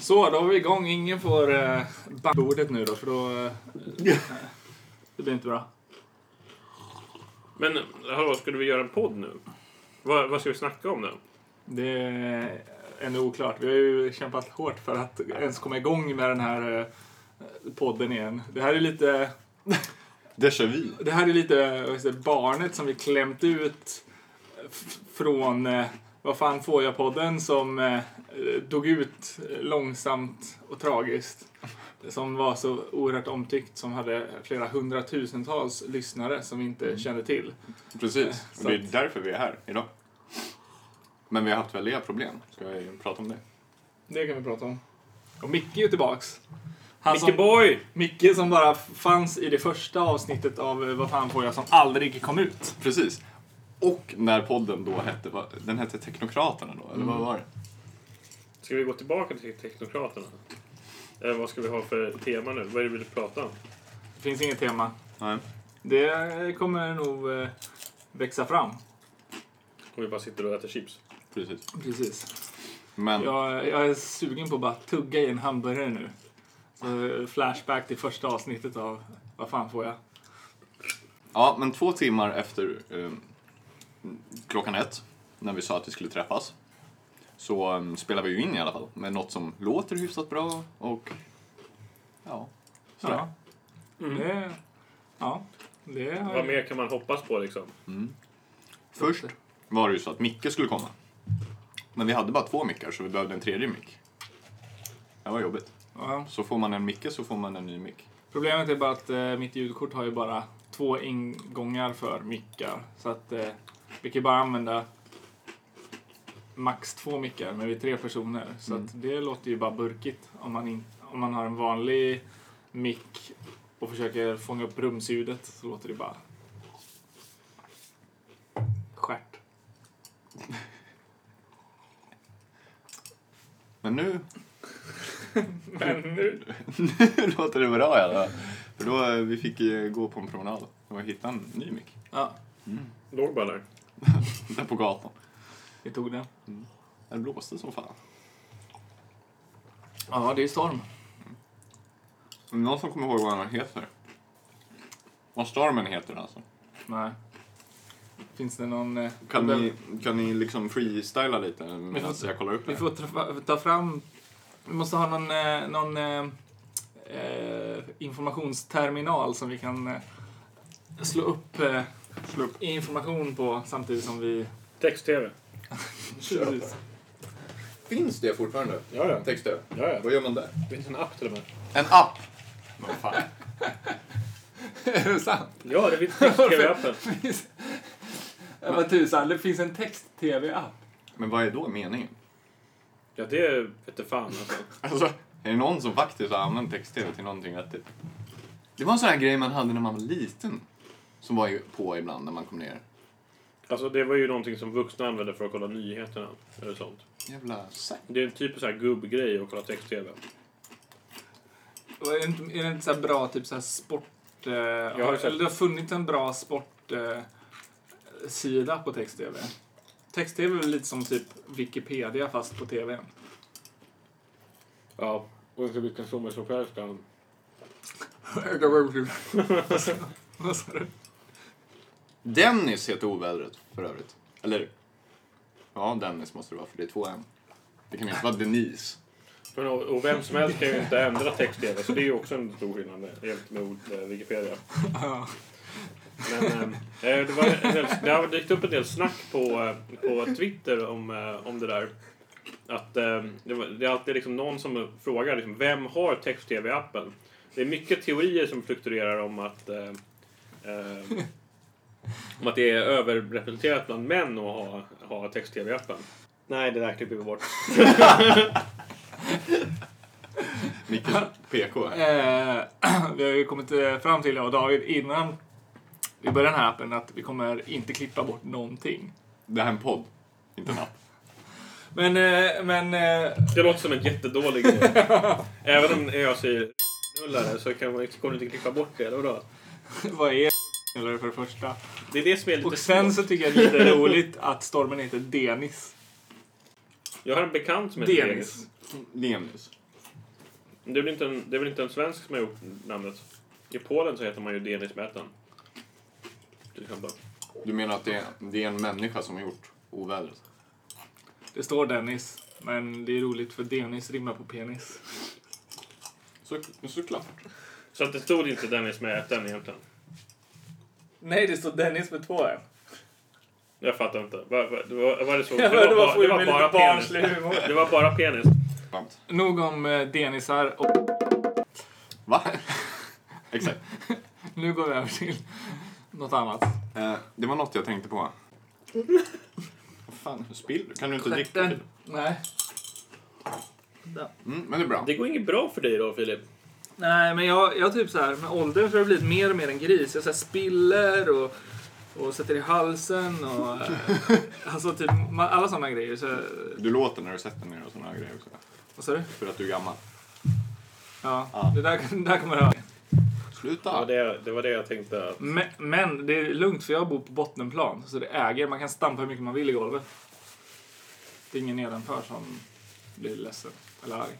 Så, då var vi igång. Ingen får eh, bordet nu då, för då... Eh, det blir inte bra. Men hallå, skulle vi göra en podd nu? Vad, vad ska vi snacka om nu? Det är ännu oklart. Vi har ju kämpat hårt för att ens komma igång med den här eh, podden igen. Det här är lite... Déjà vu. Det här är lite säger, barnet som vi klämt ut från eh, Vad fan får jag-podden som eh, dog ut långsamt och tragiskt. Som var så oerhört omtyckt, som hade flera hundratusentals lyssnare som vi inte kände till. Precis. Och det är därför vi är här idag. Men vi har haft väldiga problem. Ska vi prata om det? Det kan vi prata om. Och Micke är ju tillbaks. Han Micke som, Boy! Micke som bara fanns i det första avsnittet av eh, Vad fan får jag som aldrig kom ut. Precis. Och när podden då hette, den hette Teknokraterna då, eller vad var det? Ska vi gå tillbaka till Teknokraterna? Eller vad ska vi ha för tema nu? Vad är det vi vill prata om? Det finns inget tema. Nej. Det kommer nog eh, växa fram. Om vi bara sitter och äter chips. Precis. Precis. Men, Jag, jag är sugen på att bara tugga i en hamburgare nu. Så, flashback till första avsnittet av Vad fan får jag? ja, men två timmar efter eh, klockan ett, när vi sa att vi skulle träffas, så um, spelar vi ju in i alla fall med något som låter hyfsat bra och ja, sådär. Ja. Mm. Det, ja. Det har Vad mer kan man hoppas på liksom? Först var det ju så att Micke skulle komma. Men vi hade bara två mickar så vi behövde en tredje mick. Det var jobbigt. Ja. Så får man en Micke så får man en ny mick. Problemet är bara att eh, mitt ljudkort har ju bara två ingångar för mickar. Så att eh, vi kan ju bara använda max två mickar, men vi är tre personer. Så att det låter ju bara burkigt om man, in, om man har en vanlig mick och försöker fånga upp rumsljudet så låter det bara stjärt. Men nu, Men nu... nu låter det bra i alla fall. För då, eh, vi fick gå på en promenad och hitta en ny mick. Ja, Låg bara där. Där på gatan. vi tog den. Det blåste som fan. Ja, det är storm. Men någon som kommer ihåg vad den heter? Vad stormen heter alltså? Nej. Finns det någon... eh, Kan vi ni, kan ni liksom freestyla lite medan jag kollar upp Vi det? får ta, ta fram... Vi måste ha någon, eh, någon eh, eh, informationsterminal som vi kan slå upp, eh, Slå upp. information på samtidigt som vi... Text-tv. Precis. Finns det fortfarande? Ja, ja. Text-tv? Ja, ja. Vad gör man där? Det finns en app till och med. En app! Vad fan? är det sant? Ja, det finns text-tv-appen. Ja, vad tusan, det finns en text-tv-app. Men vad är då meningen? Ja, det vete fan alltså. Alltså, är det någon som faktiskt har använt text-tv till någonting vettigt? Det var en sån här grej man hade när man var liten. Som var ju på ibland när man kom ner. Alltså det var ju någonting som vuxna använde för att kolla nyheterna. Eller sånt. Jävla säck. Det är en så här gubbgrej att kolla text-tv. Och Är det inte, är det inte så här bra typ så här sport... Eh, har eller det har funnits en bra sport eh, sida på text-tv. Text-tv är väl lite som typ Wikipedia fast på tv. Ja, och inte vilken stomme som helst kan... Vad sa du? Dennis heter ovädret för övrigt. Eller? Ja, Dennis måste det vara för det är två M. Det kan inte vara Denise. Och, och vem som helst kan ju inte ändra text-tv, så det är ju också en stor skillnad med, jämfört med ord, eh, Wikipedia. Men eh, det, var det har dykt upp en del snack på, eh, på Twitter om, eh, om det där. Att eh, det, var, det är alltid liksom någon som frågar liksom, vem har text-tv-appen? Det är mycket teorier som fluktuerar om att eh, eh, om att det är överrepresenterat bland män att ha, ha text-tv-appen. Nej, det där klipper vi bort. Micke PK. Eh, vi har ju kommit eh, fram till, jag och David, innan vi började den här appen, att vi kommer inte klippa bort någonting. Det här är en podd, inte en app. Men, eh, men... Eh, Det låter som en jättedålig idé. Även om jag säger nullare så kan man, inte klippa bort det, eller vadå? vad är eller för det första? Det är det som är lite Och sen så tycker jag det är lite roligt att stormen heter Denis. Jag har en bekant som heter Denis. Denis. Det är, väl inte en, det är väl inte en svensk som har gjort namnet? I Polen så heter man ju Denis. Till exempel. Du menar att det är, det är en människa som har gjort ovädret? Det står Dennis, men det är roligt för Denis rimmar på penis. Så, såklart. Så att det stod inte Dennis Mäten egentligen. Nej, det står Dennis med två M. Jag fattar inte. Var, var, det var, var det så? Det var, bara bara, det var bara penis. Det var bara penis. Nog om eh, Denisar och Va? Exakt. nu går vi över till något annat. Eh, det var något jag tänkte på. Fan, spill du? Kan du inte dricka? Nej. Mm, men det är bra. Det går inget bra för dig då, Filip. Nej, men jag, jag typ så här, med åldern så har jag blivit mer och mer en gris. Jag så här spiller och, och sätter i halsen och eh, alltså typ ma- alla sådana grejer. Så, Du låter när du sätter ner och här grejer också. vad sa du? För att du är gammal. Ja, Ja. det där, det där kommer jag var Sluta! det, det, var det jag tänkte. Att, Men, men det är lugnt för jag bor på bottenplan. Så det äger, man kan stampa hur mycket man vill i golvet. Det är ingen nedanför som blir ledsen eller arg.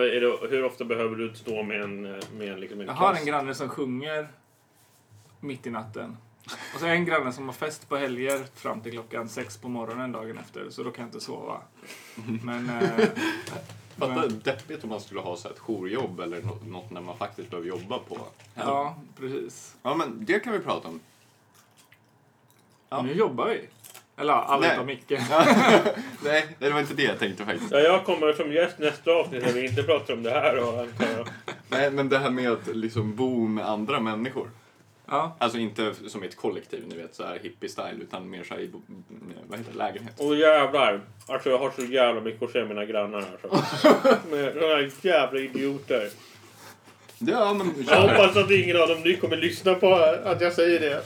Det, hur ofta behöver du stå med en, med en, liksom en Jag har en granne som sjunger mitt i natten. Och så en granne som har fest på helger fram till klockan sex på morgonen dagen efter. Så då kan jag inte sova. Men... Eh, Fatta men deppigt om man skulle ha så ett jourjobb eller nå- något när man faktiskt behöver jobba på. ja, precis. Ja, men det kan vi prata om. Ja. Nu jobbar vi. Eller alla Nej. utom Micke. Nej, det var inte det jag tänkte faktiskt. Ja, jag kommer som gäst nästa avsnitt när vi inte pratar om det här. Och antar jag. Nej, men det här med att liksom bo med andra människor. Ja, Alltså inte som ett kollektiv, ni vet så här hippie-style, utan mer så här i, vad heter det, lägenhet. Åh jävlar. Alltså jag har så jävla mycket att säga mina grannar här. Så. Med de här jävla idioter. Ja, men Jag hoppas att ingen av dem nu kommer lyssna på att jag säger det.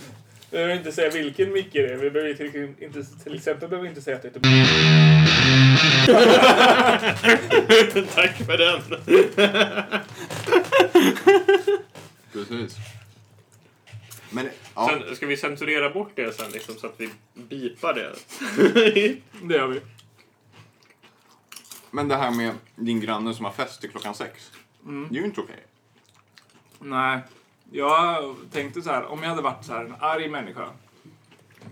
Vi behöver inte säga vilken Micke det är. Vi behöver till, inte, till exempel behöver vi inte säga att det heter Tack för den. Precis. Men, ja. Sen, ska vi censurera bort det sen liksom, så att vi bipar det? Det gör vi. men det här med din granne som har fest till klockan sex. Det är ju inte okej. Nej, jag tänkte så här, om jag hade varit så här en arg människa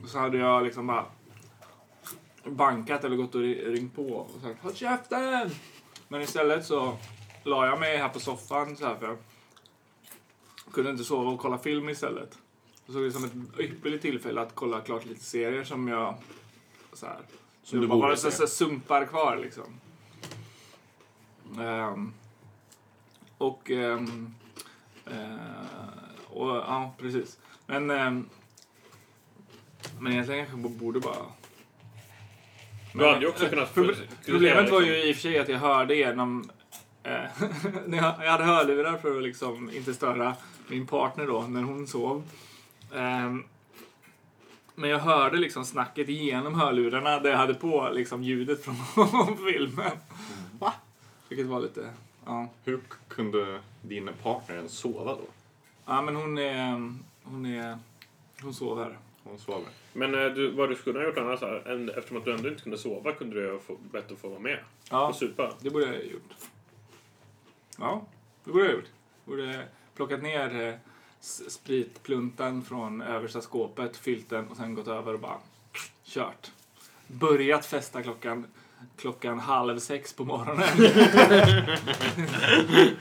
så hade jag liksom bara bankat eller gått och ri- ringt på och sagt Håll käften! Men istället så la jag mig här på soffan så här för jag kunde inte sova och kolla film istället. Så såg det som ett ypperligt tillfälle att kolla klart lite serier som jag så här, Som det du bara var så, sumpar kvar liksom. Ehm, och Eh, och, ja, precis. Men, ehm, men egentligen kanske jag borde bara... Du hade ju också kunnat... Proble- Problemet var liksom- ju i och för sig att jag hörde genom... Eh, när jag, jag hade hörlurar för att liksom inte störa min partner då när hon sov. Ehm, men jag hörde liksom snacket genom hörlurarna där jag hade på liksom ljudet från filmen. Va? Vilket var lite... Ja. Hur kunde din partner ens sova då? Ja, men hon är... Hon är... Hon sover. Hon sover. Men eh, du, vad du skulle ha gjort annars, här, en- eftersom att du ändå inte kunde sova, kunde du ha få, bett att få vara med Ja, och supa. det borde jag ha gjort. Ja, det borde jag ha gjort. Borde plockat ner eh, s- spritpluntan från översta skåpet, fyllt den och sen gått över och bara kört. Börjat festa klockan, klockan halv sex på morgonen.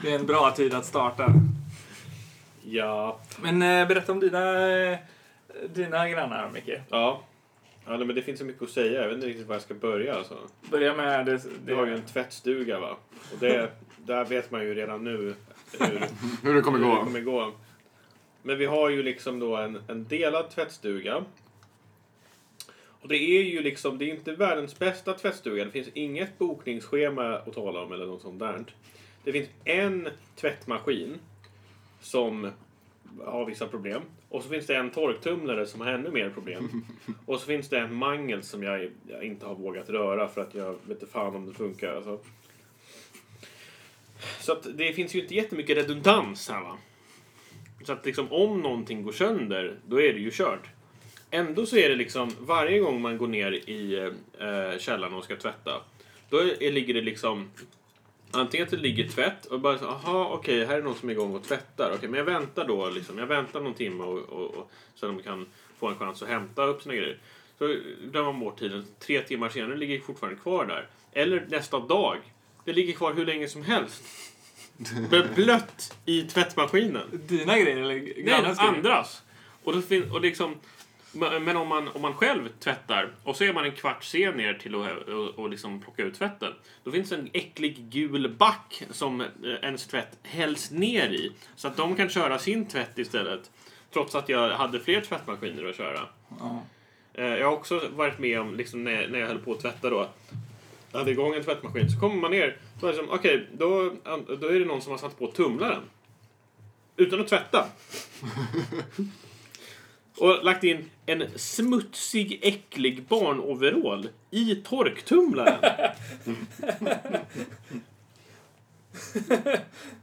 det är en bra tid att starta. Ja. Men eh, berätta om dina, eh, dina grannar, Micke. Ja. Ja, men det finns så mycket att säga. Jag vet inte riktigt var jag ska börja. Alltså. Börja med det... Du har ju en tvättstuga, va? Och det, där vet man ju redan nu hur, Hur det kommer hur det gå. kommer gå. Men vi har ju liksom då en, en delad tvättstuga. Och det är ju liksom, det är inte världens bästa tvättstuga. Det finns inget bokningsschema att tala om eller något sånt där. Det finns en tvättmaskin som har vissa problem. Och så finns det en torktumlare som har ännu mer problem. Och så finns det en mangel som jag, jag inte har vågat röra för att jag vet inte fan om det funkar. Alltså. Så att det finns ju inte jättemycket redundans här va. Så att liksom om någonting går sönder, då är det ju kört. Ändå så är det liksom varje gång man går ner i eh, källaren och ska tvätta. Då är, ligger det liksom Antingen att det ligger tvätt och bara så, aha okej här är någon som är igång och tvättar. Okej men jag väntar då liksom. Jag väntar någon timme och, och, och, så de kan få en chans att hämta upp sina grejer. Så glömmer man bort tiden. Tre timmar senare ligger det fortfarande kvar där. Eller nästa dag. Det ligger kvar hur länge som helst. Blött i tvättmaskinen. Dina grejer eller Nej, grannens grejer? andras. Och, då fin- och liksom, men om man, om man själv tvättar och så är man en kvart sen ner till att och, och liksom plocka ut tvätten. Då finns en äcklig gul back som eh, ens tvätt hälls ner i. Så att de kan köra sin tvätt istället. Trots att jag hade fler tvättmaskiner att köra. Ja. Eh, Jag har också varit med om, liksom, när, när jag höll på att tvätta då. Jag hade igång en tvättmaskin, så kommer man ner. Så är det som, okej, då, då är det någon som har satt på tumlaren. Utan att tvätta. Och lagt in en smutsig, äcklig barnoverall i torktumlaren.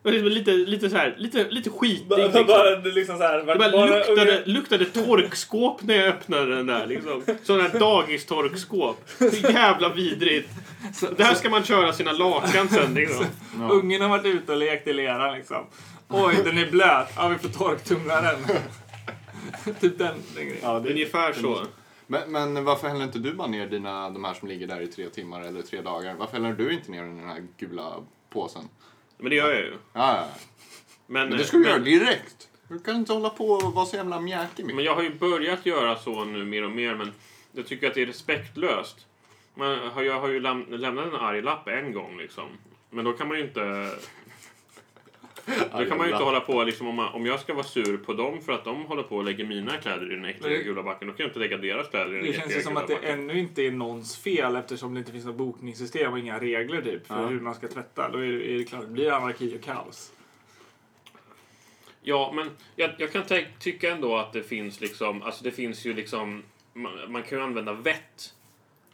Liksom lite, lite så här, lite, lite skitig. Bara, Liksom. bara det liksom så här, Det bara luktade, luktade torkskåp när jag öppnade den där. Liksom. Sån här dagistorkskåp. Så jävla vidrigt. Där ska man köra sina lakan sen. Liksom. Ungen har varit ute och lekt i leran liksom. Oj, den är blöt. Ja, vi får torktumla den. typ den, den grejen. Ja, det, Ungefär så. men, men varför häller inte du bara ner dina, de här som ligger där i tre timmar eller tre dagar? Varför häller du inte ner den i den här gula påsen? Men det gör jag ju. Ja, ja. Men, Men det ska du göra direkt. Du kan inte hålla på och vara så jävla mjäkig men jag har ju börjat göra så nu mer och mer. Men jag tycker att det är respektlöst. Man har, jag har ju läm lämnat en arg lapp en gång liksom. Men då kan man ju inte... Då kan man ju inte hålla på liksom, om, man, om jag ska vara sur på dem för att de håller på och lägger mina kläder i den äckliga Det- gula backen. Då kan jag inte lägga deras kläder i den Det känns ju som att det backen. ännu inte är någons fel eftersom det inte finns något bokningssystem och inga regler typ för Ja. hur man ska tvätta. Då är det, är det klart, det blir anarki och kaos. Ja, men jag, jag kan ty- tycka ändå att det finns liksom, alltså det finns ju liksom, man, man kan ju använda vett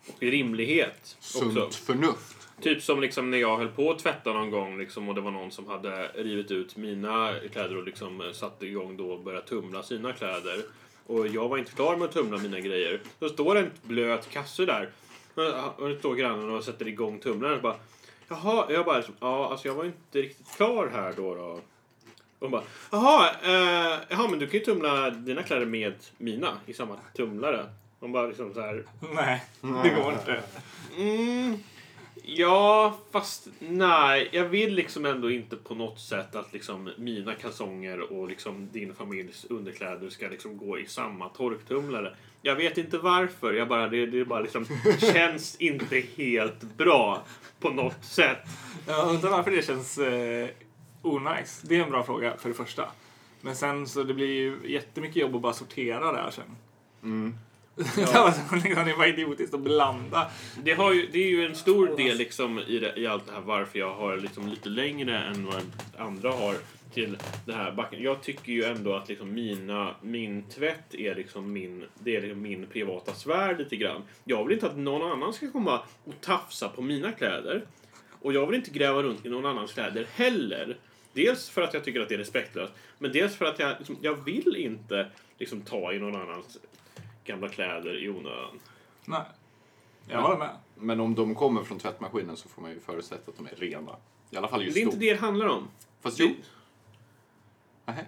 och rimlighet Sunt också. förnuft. Typ som liksom när jag höll på att tvätta någon gång liksom, och det var någon som hade rivit ut mina kläder och liksom eh, satte igång då och började tumla sina kläder. Och jag var inte klar med att tumla mina grejer. Då står det en blöt kasse där. Och det står grannen och sätter igång tumlaren och bara Jaha, jag bara ja alltså jag var inte riktigt klar här då. då. Och hon bara Jaha, eh, jaha men du kan ju tumla dina kläder med mina i samma tumlare. Hon bara liksom så här Nej, det går inte. Mm, ja, fast nej. Jag vill liksom ändå inte på något sätt att liksom mina kalsonger och liksom din familjs underkläder ska liksom gå i samma torktumlare. Jag vet inte varför. Jag bara, det, det bara liksom känns inte helt bra på något sätt. Jag undrar varför det känns eh, onajs. Det är en bra fråga för det första. Men sen så det blir ju jättemycket jobb att bara sortera där sen. Mm. Ja. liksom, det var idiotiskt att blanda. Det, har ju, det är ju en stor del liksom i, det, i allt det här varför jag har liksom lite längre än vad andra har till det här backen. Jag tycker ju ändå att liksom mina, min tvätt är liksom min, det är liksom min privata sfär lite grann. Jag vill inte att någon annan ska komma och tafsa på mina kläder. Och jag vill inte gräva runt i någon annans kläder heller. Dels för att jag tycker att det är respektlöst, men dels för att jag, liksom, jag vill inte liksom, ta i någon annans gamla kläder i onödan. Nej. Jag håller med. Men om de kommer från tvättmaskinen så får man ju förutsätta att de är rena. I alla fall just Det är inte då. det det handlar om. Fast Det, jo. Nähä.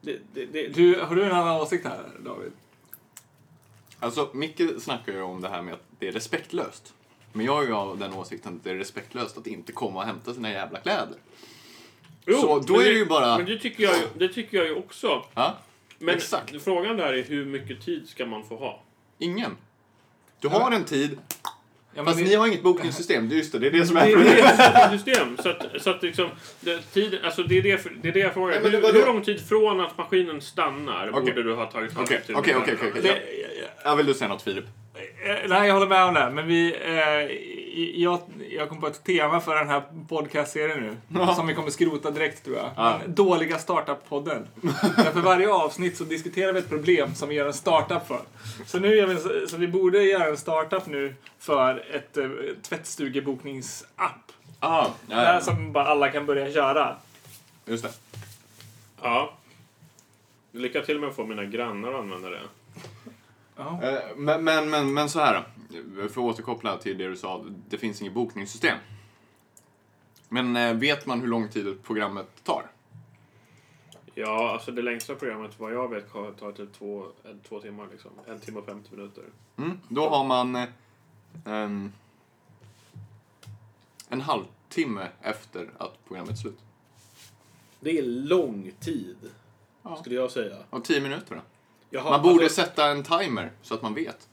det, det, det, Du, har du en annan åsikt här, David? Alltså, Micke snackar ju om det här med att det är respektlöst. Men jag är ju av den åsikten att det är respektlöst att inte komma och hämta sina jävla kläder. Jo, Så då men är det ju bara- Men det tycker jag ju, det tycker jag ju också. Ja? Men Exakt. frågan där är hur mycket tid ska man få ha? Ingen. Du har en tid, Ja, men fast det- ni har inget bokningssystem. Det är just det, det är det som är Det är problemet. ett system. Så att, så att liksom, det, tid, alltså det, är det, det är det jag frågar. Nej, hur, hur lång tid från att maskinen stannar Okej. borde du ha tagit Okej, hänsyn till? okej, okej, okej, vill du säga något Filip? Eh, Nej, jag håller med om det. Men vi, eh, jag, jag kom på ett tema för den här podcastserien nu. Ja. Som vi kommer skrota direkt tror jag. Ja. Den Dåliga startup-podden. För varje avsnitt så diskuterar vi ett problem som vi gör en startup för. Så nu gör vi, så vi borde göra en startup nu för ett eh, tvättstugebokningsapp. Ah, Där som bara alla kan börja köra. Just det. Ja. Lycka till med att få mina grannar att använda det. Ja. Eh, Men, men, men, men så här. För att återkoppla till det du sa. Det finns inget bokningssystem. Men eh, vet man hur lång tid programmet tar? Ja, alltså det längsta programmet vad jag vet tar typ två, två timmar liksom. En timme och 50 minuter. Mm. Då har man eh, en, en halvtimme efter att programmet är slut. Det är lång tid, Ja. skulle jag säga. Och tio minuter då? Jaha, Man borde alltså, sätta en timer så att man vet.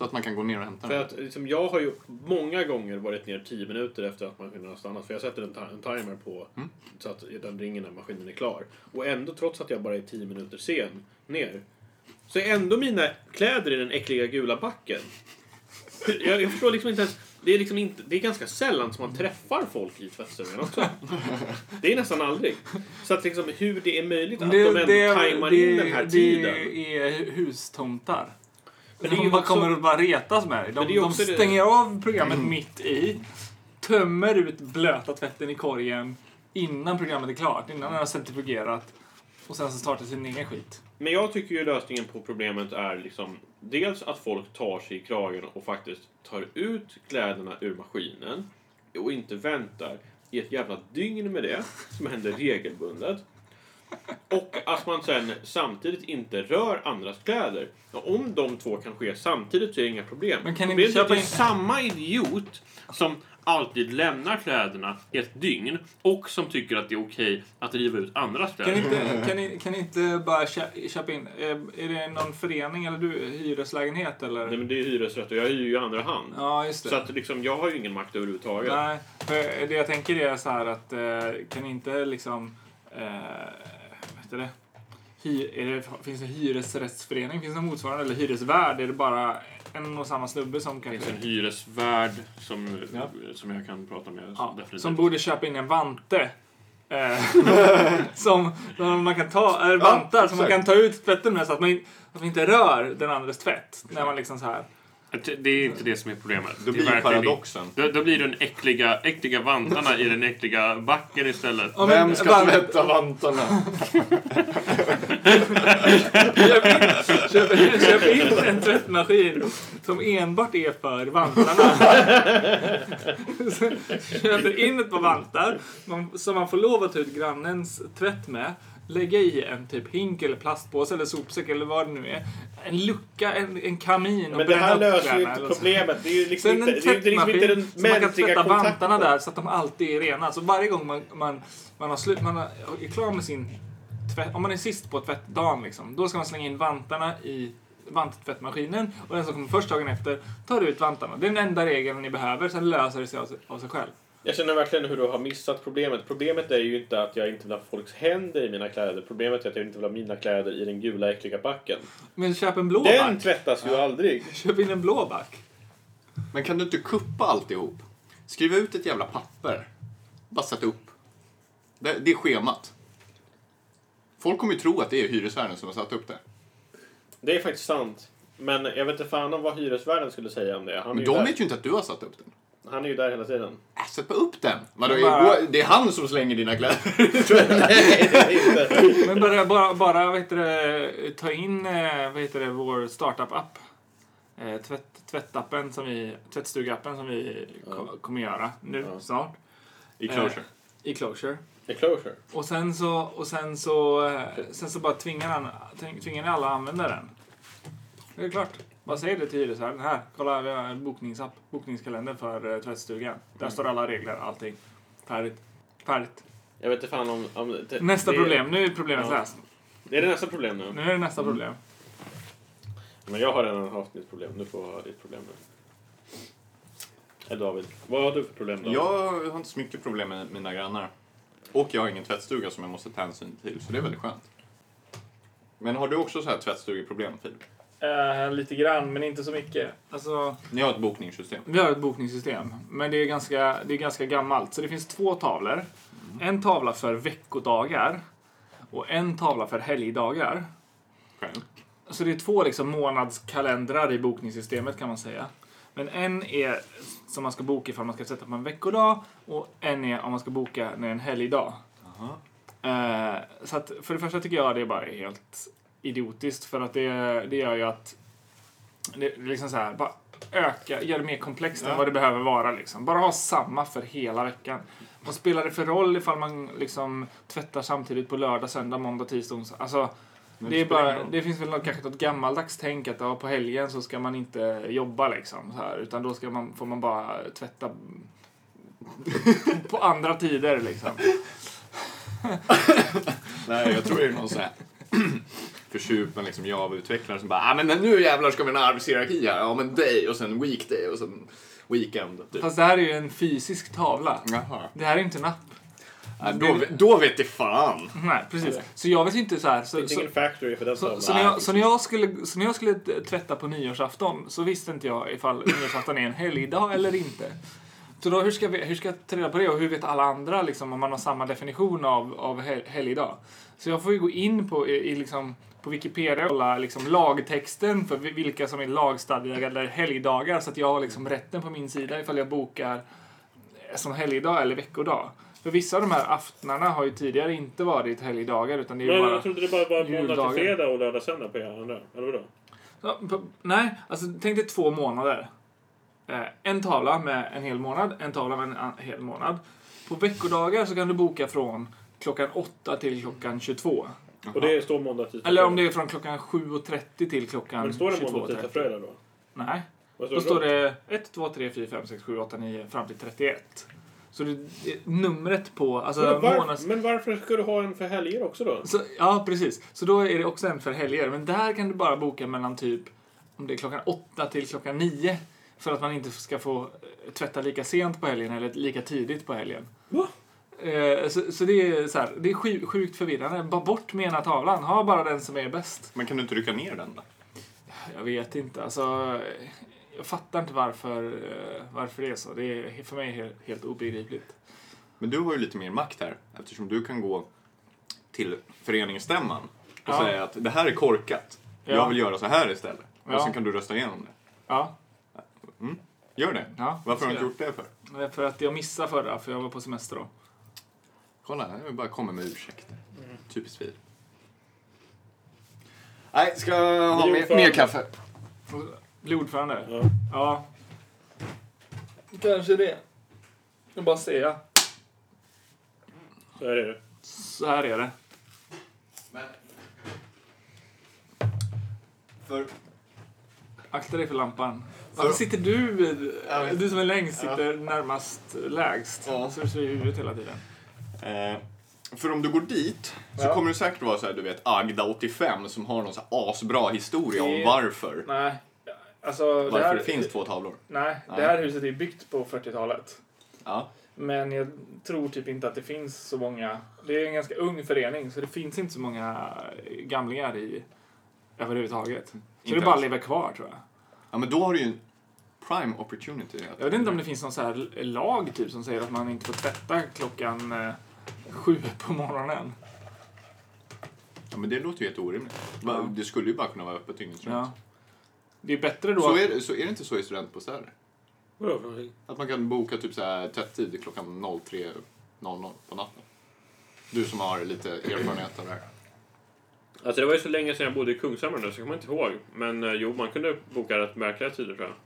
Så att man kan gå ner och hämta För den. att liksom, jag har ju många gånger varit ner 10 minuter efter att maskinen har stannat. För jag sätter en, en timer på Mm. så att den ringer när maskinen är klar. Och ändå, trots att jag bara är 10 minuter sen ner, så är ändå mina kläder i den äckliga gula backen. Jag, jag förstår liksom inte ens... Det är, liksom inte, det är ganska sällan som man träffar folk i tvättstugan också. Det är nästan aldrig. Så att liksom hur det är möjligt att de ändå tajmar in den här tiden. Det är hustomtar. Men det är de ju också- kommer att bara retas med dig. De, det de också det- stänger av programmet mitt i, tömmer ut blöta tvätten i korgen innan programmet är klart, innan den har centrifugerat. Och sen så startar sin egen skit. Men jag tycker ju lösningen på problemet är liksom dels att folk tar sig i kragen och faktiskt tar ut kläderna ur maskinen och inte väntar i ett jävla dygn med det, som händer regelbundet. Och att man sen samtidigt inte rör andras kläder. Och om de två kan ske samtidigt så är det inga problem. Men kan ni inte köpa in- samma idiot som alltid lämnar kläderna i ett dygn och som tycker att det är okej att riva ut andras Kan kläder. ni inte, kan ni, kan ni inte bara kö- köpa in, är, är det någon förening eller du, hyreslägenhet eller? Nej men det är hyresrätt och jag hyr ju i andra hand. Ja, just det. Så att liksom, jag har ju ingen makt överhuvudtaget. Nej, för det jag tänker är så här att eh, kan inte liksom, eh, heter det? Hy, är det, finns det hyresrättsförening? Finns det något motsvarande? Eller hyresvärd? Är det bara en och samma snubbe som Det finns kanske... en hyresvärd som, Ja. som jag kan prata med. Ja, som borde köpa in en vante. Eh, som, som man kan ta, äh, vantar som man kan ta ut tvätten med så att man, att man inte rör den andres tvätt. När man liksom så här. Det är inte det som är problemet. Då Det blir verkligen paradoxen. Då, då blir det den äckliga, äckliga vantarna i den äckliga backen istället. Ja, men Vem ska tvätta vantarna? Köp in, köp, köp in en tvättmaskin som enbart är för vantarna. Köper in ett par vantar som man får lov att ta ut grannens tvätt med. Lägga i en typ hink eller plastpåse eller sopsäck eller vad det nu är. En lucka, en, en kamin och Men det här löser ju inte problemet. Det är ju liksom inte, en det är inte, liksom inte den som man kan mänskliga tvätta vantarna där så att de alltid är rena. Så varje gång man, man, man, har slut, man är klar med sin tvätt, om man är sist på tvättdagen liksom, då ska man slänga in vantarna i vanttvättmaskinen och den som kommer först dagen efter tar ut vantarna. Det är den enda regeln ni behöver, sen löser det sig av sig, av sig själv. Jag känner verkligen hur du har missat problemet. Problemet är ju inte att jag inte vill ha folks händer i mina kläder. Problemet är att jag inte vill ha mina kläder i den gula äckliga backen. Men köp en blå Den back. tvättas ju aldrig. Köp in en blå back. Men kan du inte kuppa alltihop? Skriva ut ett jävla papper. Bara sätta upp. Det, det är schemat. Folk kommer ju tro att det är hyresvärden som har satt upp det. Det är faktiskt sant. Men jag vet inte fan om vad hyresvärden skulle säga om det. Han är, Men ju, de där. vet ju inte att du har satt upp den. Han är ju där hela tiden. Äh, sätt bara upp den! Vadå, bara- det är han som slänger dina kläder. Nej, det är inte. Men bara, bara, bara vad heter det, ta in eh, vad heter det, vår startup-app. Eh, tvätt, tvättappen som vi, tvättstugappen som vi ko- kommer göra nu Ja. snart. I closure. I Closure. Är closure. Och sen så, och sen så, eh, sen så bara tvingar, han, tving- tvingar ni alla att använda den. Det är klart. Bara säg det till hyresvärden. Här, kolla vi har en bokningsapp, bokningskalender för uh, tvättstugan. Där Mm. står alla regler, allting. Färdigt. Färdigt. Jag vet inte fan om... om det, Nästa det, problem. Nu är problemet Ja. löst. Det är det nästa problem nu. Nu är det nästa problem. Men jag har redan haft mitt problem. Du får ha ditt problem nu. Eller David, vad har du för problem då? Jag har inte så mycket problem med mina grannar. Och jag har ingen tvättstuga som jag måste ta hänsyn till, så det är väldigt skönt. Men har du också så här tvättstugeproblem, Filip? Eh, lite grann, men inte så mycket. Alltså, Ni har ett bokningssystem. vi har ett bokningssystem, men det är, ganska, det är ganska gammalt. Så det finns två tavlor. En tavla för veckodagar och en tavla för helgdagar. Själv. Så det är två liksom månadskalendrar i bokningssystemet kan man säga. Men en är som man ska boka ifall man ska sätta på en veckodag och en är om man ska boka när det är en helgdag. Eh, så att för det första tycker jag det är bara helt idiotiskt för att det, det gör ju att det är liksom så här, bara öka, gör det mer komplext Ja. än vad det behöver vara liksom. Bara ha samma för hela veckan. vad spelar det för roll ifall man liksom tvättar samtidigt på lördag, söndag, måndag, tisdag, onsdag? Alltså, det, ingen bara, det finns väl något, kanske något gammaldags tänk att ja, på helgen så ska man inte jobba liksom. Så här, utan då ska man, får man bara tvätta på andra tider liksom. Nej, jag tror det är någon sån här försupen liksom Java-utvecklare som bara ah, men nu jävlar ska vi ha en arbetshierarki här. Ja men day och sen weekday och sen weekend. Typ. Fast det här är ju en fysisk tavla. Jaha. Det här är inte en app. Nej, då, då vet det fan. Nej, precis. Så jag vet inte så här. Det Så, så, ingen factory för den så, så, när jag, så, när jag skulle, så när jag skulle tvätta på nyårsafton så visste inte jag ifall nyårsafton är en helgdag eller inte. Så då, hur ska, vi, hur ska jag ta reda på det och hur vet alla andra liksom, om man har samma definition av, av hel- helgdag? Så jag får ju gå in på, i, i liksom, på Wikipedia kolla liksom, lagtexten för vi- vilka som är lagstadgade helgdagar så att jag har liksom, rätten på min sida ifall jag bokar eh, som helgdag eller veckodag. För vissa av de här aftnarna har ju tidigare inte varit helgdagar utan det är Men bara... jag trodde det bara var måndag juldagar. till fredag och lördag söndag på er andra. Eller vadå? Ja, på, nej, alltså tänk dig två månader. Eh, en tavla med en hel månad, en tavla med en an- hel månad. På veckodagar så kan du boka från klockan 8 till klockan 22. Och det står måndag, tisdag, Eller om det är från klockan 7.30 till klockan Men står det måndag, tisdag, 22.30. fredag då? Nej, då står det 1, 2, 3, 4, 5, 6, 7, 8, 9 fram till 31. Så det, det, numret på, alltså Men, var, månads... men varför ska du ha en för helger också då? Så, ja, precis. Så då är det också en för helger. Men där kan du bara boka mellan typ om det är klockan åtta till klockan nio. För att man inte ska få eh, tvätta lika sent på helgen eller lika tidigt på helgen. Va? Eh, så, så det är så här, det är sju, sjukt förvirrande. Bara bort med ena tavlan. Ha bara den som är bäst. Men kan du inte rycka ner den då? Jag vet inte. Alltså, jag fattar inte varför, eh, varför det är så. Det är för mig helt, helt obegripligt. Men du har ju lite mer makt här eftersom du kan gå till föreningsstämman och Ja. säga att det här är korkat. Ja. Jag vill göra så här istället. Ja. Och sen kan du rösta igenom det. Ja, Gör det. ja Varför har du inte gjort det för? För att jag missade förra, för jag var på semester då. Kolla, jag bara kommer med ursäkter. Typiskt vi. Nej, ska jag ha mer, mer kaffe? Bli ordförande? Ja. Ja. Kanske det. Jag bara säga. Så är det. Så här är det. För, Akta dig för lampan. Varför sitter du, du som är längst, sitter närmast lägst? Ja. Så du ser i huvudet hela tiden. Eh, för om du går dit så Ja. kommer det säkert vara så här, du vet, Agda85 som har någon så här asbra historia om varför. Nej. Alltså, Varför det, här, det finns två tavlor. Nej, Nej. det här huset är byggt på 40-talet. Ja. Men jag tror typ inte att det finns så många. Det är en ganska ung förening så det finns inte så många gamlingar i överhuvudtaget. Så Inte det bara lever kvar tror jag. ja, men då har du ju en prime opportunity. Jag vet inte om det finns någon så här lag typ som säger att man inte får tvätta klockan eh, sju på morgonen. Ja, men det låter ju helt orimligt. Ja. Det skulle ju bara kunna vara öppet dygnet runt. Ja. Det är bättre då Så att- är, det, så är det inte så i studentbostäder? Vadå för någonting? Att man kan boka typ så här tvättid klockan 03.00 på natten. Du som har lite erfarenhet av det här. Alltså det var ju så länge sedan jag bodde i Kungshamn nu så jag kommer inte ihåg. Men eh, jo, man kunde boka rätt märkliga tider tror jag.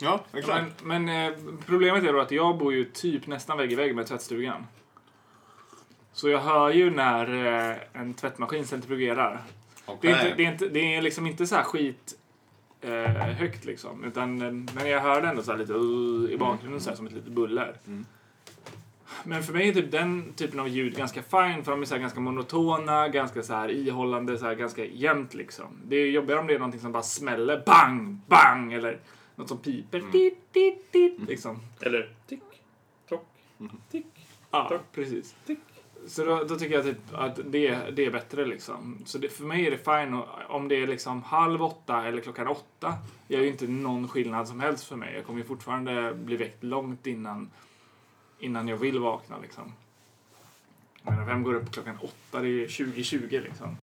Ja, exakt. Men, men eh, problemet är då att jag bor ju typ nästan vägg i vägg med tvättstugan. Så jag hör ju när eh, en tvättmaskin centrifugerar. Det är, inte, det, är inte, det är liksom inte så här skit eh, högt liksom. Utan, eh, men jag hör det ändå så här lite uh, i bakgrunden så här, som ett litet buller. Mm. Men för mig är typ den typen av ljud ganska fine för de är så ganska monotona, ganska så här ihållande, så här ganska jämnt liksom. Det är jobbigare om det är någonting som bara smäller bang, bang eller något som piper. Mm. Dit, dit, dit, liksom. Eller tick, tock, tick, Ja, Tack. precis. tick. Så då, då tycker jag typ att det, det är bättre liksom. Så det, för mig är det fine och, om det är liksom halv åtta eller klockan åtta. gör ju inte någon skillnad som helst för mig. Jag kommer ju fortfarande bli väckt långt innan, innan jag vill vakna liksom. Menar, vem går upp klockan åtta? Det är 2020 liksom.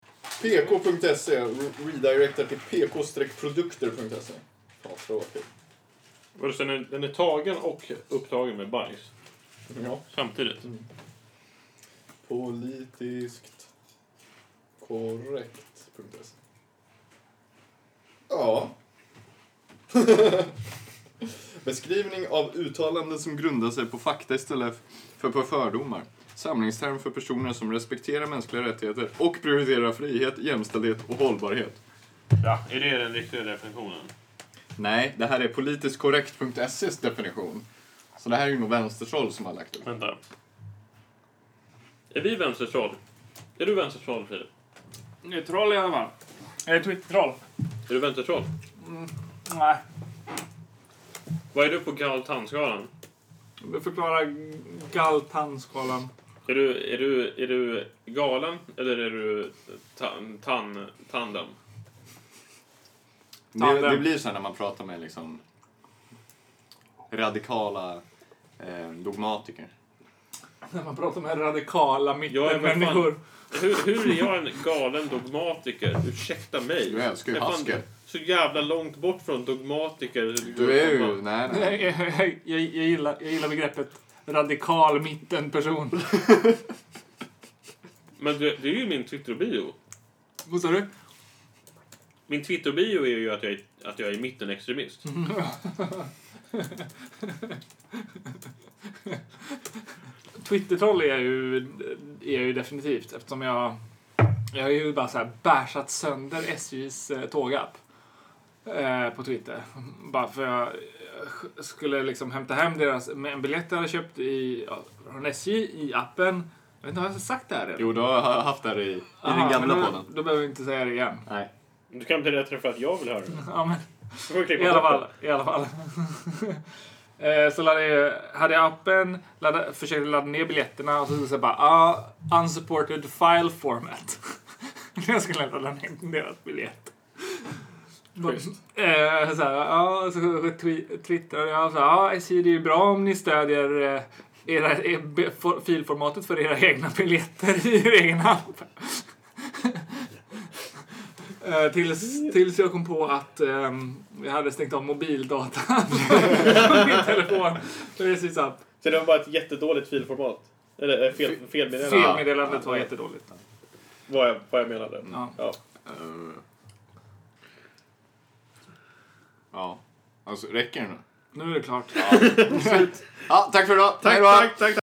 pk.se redirectar till pk-produkter.se. Ja, tråkigt. Så den är, den är tagen och upptagen med bajs Ja. samtidigt? Politiskt korrekt.se. Ja. Beskrivning av uttalanden som grundar sig på fakta istället för på fördomar. Samlingsterm för personer som respekterar mänskliga rättigheter och prioriterar frihet, jämställdhet och hållbarhet. Ja, är det den riktiga definitionen? Nej, det här är politisktkorrekt.ses definition. Så det här är ju nog vänstertroll som har lagt upp. Vänta. Är vi vänstertroll? Är du vänstertroll, Filip? Det är troll i alla fall. Är det Twitter-troll? Är du vänstertroll? Nej. Vad är du på Galtanskalan? Förklara galtanskalan. Är du, är, du, är du galen eller är du tan, tan, tandem? Det, Tandem. det blir så här när man pratar med liksom radikala eh, dogmatiker. När man pratar med radikala mittenmänniskor. Hur, hur är jag en galen dogmatiker? Ursäkta mig. Du älskar ju Jag är fan Haskell. Så jävla långt bort från dogmatiker. Du är ju... Nej, Jag, nej. jag, jag, jag, gillar, jag gillar begreppet radikal mittenperson. Men det, det är ju min Twitter-bio. Vad sa du? Min Twitter-bio är ju att jag är, att jag är mittenextremist. Twittertroll är jag ju, är jag ju definitivt eftersom jag jag har ju bara så här bärsat sönder SJs eh, tågapp eh, på Twitter. Bara för jag skulle liksom hämta hem deras med en biljett jag hade köpt i, ja, från SJ i appen. Jag vet inte, har jag sagt det här redan? Jo, du har haft det här i, i Aha, den gamla då, podden. Då behöver vi inte säga det igen. Nej. Du kan berätta det för att jag vill höra det. Ja, men, I alla fall. I alla fall. Eh, så laddade jag, hade jag appen, laddade, försökte ladda ner biljetterna och så stod det bara ah, unsupported file format. jag skulle ladda ner deras biljett. Schysst. Eh, så här, ja, så twi- twittrade jag så här, ja, SJ det är bra om ni stödjer eh, era, for, filformatet för era egna biljetter i er egen app. Eh, tills, tills jag kom på att ehm, jag hade stängt av mobildatan på min telefon. Precis app. Så det var bara ett jättedåligt filformat? Eller eh, fel, felmeddelande? Felmeddelandet var jättedåligt. Vad jag, vad jag menade. Ja. Ja. Eh, ja. Alltså, räcker det nu? Nu är det klart. Ja, tack för idag. Tack, Hej då. tack, tack.